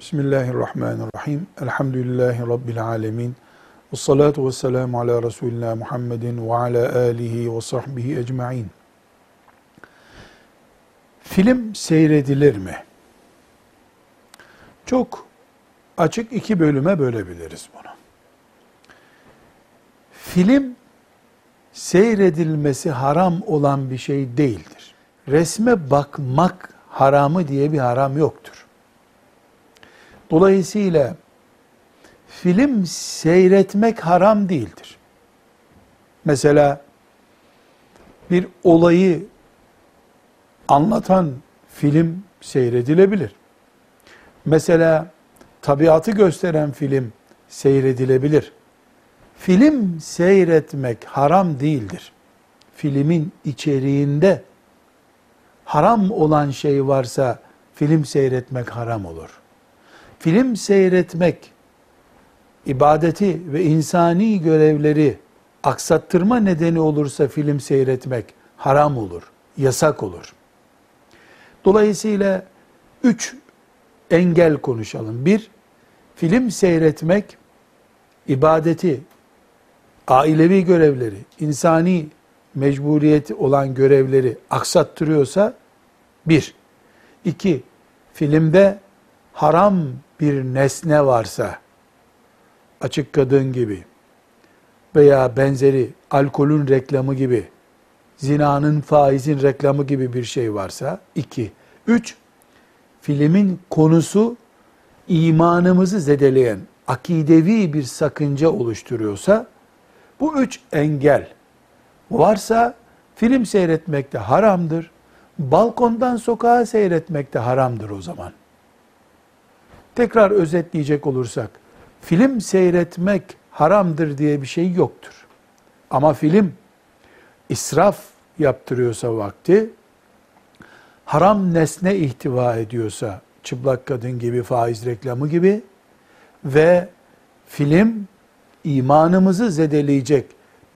Bismillahirrahmanirrahim. Elhamdülillahi Rabbil alemin. Ve salatu ve selamu ala Resulina Muhammedin ve ala alihi ve sahbihi ecma'in. Film seyredilir mi? Çok açık iki bölüme bölebiliriz bunu. Film seyredilmesi haram olan bir şey değildir. Resme bakmak haramı diye bir haram yoktur. Dolayısıyla film seyretmek haram değildir. Mesela bir olayı anlatan film seyredilebilir. Mesela tabiatı gösteren film seyredilebilir. Film seyretmek haram değildir. Filmin içeriğinde haram olan şey varsa film seyretmek haram olur film seyretmek, ibadeti ve insani görevleri aksattırma nedeni olursa film seyretmek haram olur, yasak olur. Dolayısıyla üç engel konuşalım. Bir, film seyretmek, ibadeti, ailevi görevleri, insani mecburiyeti olan görevleri aksattırıyorsa, bir. iki filmde haram bir nesne varsa, açık kadın gibi veya benzeri alkolün reklamı gibi, zinanın, faizin reklamı gibi bir şey varsa, iki. Üç, filmin konusu imanımızı zedeleyen, akidevi bir sakınca oluşturuyorsa, bu üç engel varsa film seyretmek de haramdır. Balkondan sokağa seyretmek de haramdır o zaman. Tekrar özetleyecek olursak, film seyretmek haramdır diye bir şey yoktur. Ama film israf yaptırıyorsa vakti, haram nesne ihtiva ediyorsa, çıplak kadın gibi, faiz reklamı gibi ve film imanımızı zedeleyecek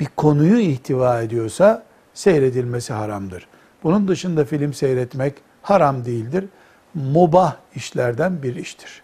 bir konuyu ihtiva ediyorsa seyredilmesi haramdır. Bunun dışında film seyretmek haram değildir. Mubah işlerden bir iştir.